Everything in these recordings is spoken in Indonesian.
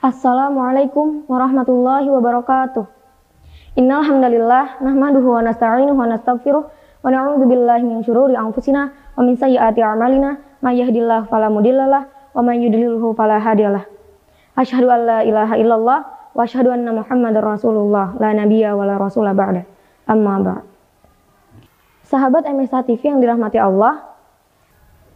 Assalamualaikum warahmatullahi wabarakatuh. Innal hamdalillah nahmaduhu wa nasta'inuhu wa nastaghfiruh wa na'udzu billahi min syururi anfusina wa min sayyiati a'malina may yahdihillahu fala mudhillalah wa may yudlilhu fala hadiyalah. Asyhadu an la ilaha illallah wa asyhadu anna Muhammadar Rasulullah la nabiyya wa la rasula ba'da. Amma ba'd. Sahabat MSA TV yang dirahmati Allah,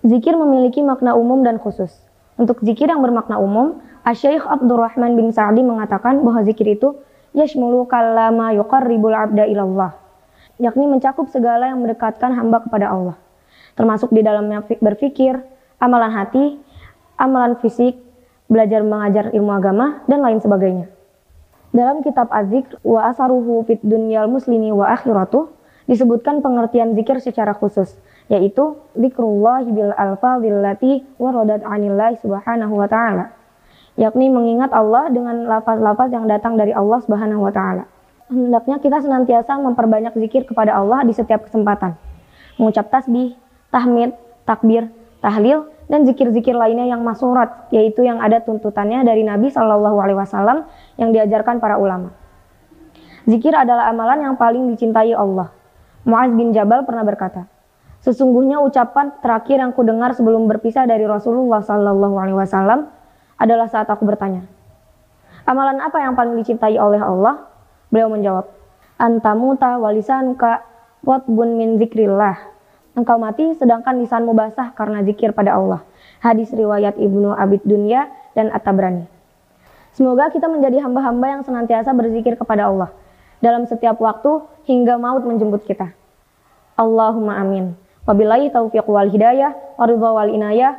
zikir memiliki makna umum dan khusus. Untuk zikir yang bermakna umum, Asyaikh Abdurrahman bin Sa'di mengatakan bahwa zikir itu yashmulu kallama yuqarribul abda ilallah, yakni mencakup segala yang mendekatkan hamba kepada Allah. Termasuk di dalamnya berfikir, amalan hati, amalan fisik, belajar mengajar ilmu agama, dan lain sebagainya. Dalam kitab Az-Zikr wa asaruhu fit dunyal muslimi wa akhiratuh disebutkan pengertian zikir secara khusus, yaitu zikrullah bil alfadhil lati waradat anillahi subhanahu wa ta'ala yakni mengingat Allah dengan lafaz-lafaz yang datang dari Allah Subhanahu wa taala. Hendaknya kita senantiasa memperbanyak zikir kepada Allah di setiap kesempatan. Mengucap tasbih, tahmid, takbir, tahlil, dan zikir-zikir lainnya yang masurat, yaitu yang ada tuntutannya dari Nabi Shallallahu Alaihi Wasallam yang diajarkan para ulama. Zikir adalah amalan yang paling dicintai Allah. Muaz bin Jabal pernah berkata, Sesungguhnya ucapan terakhir yang kudengar sebelum berpisah dari Rasulullah Shallallahu Alaihi Wasallam adalah saat aku bertanya, amalan apa yang paling dicintai oleh Allah? Beliau menjawab, antamuta walisanuka watbun min zikrillah. Engkau mati sedangkan lisanmu basah karena zikir pada Allah. Hadis riwayat Ibnu Abid Dunya dan At-Tabrani. Semoga kita menjadi hamba-hamba yang senantiasa berzikir kepada Allah dalam setiap waktu hingga maut menjemput kita. Allahumma amin. Wabillahi taufiq wal hidayah, waridha wal inayah,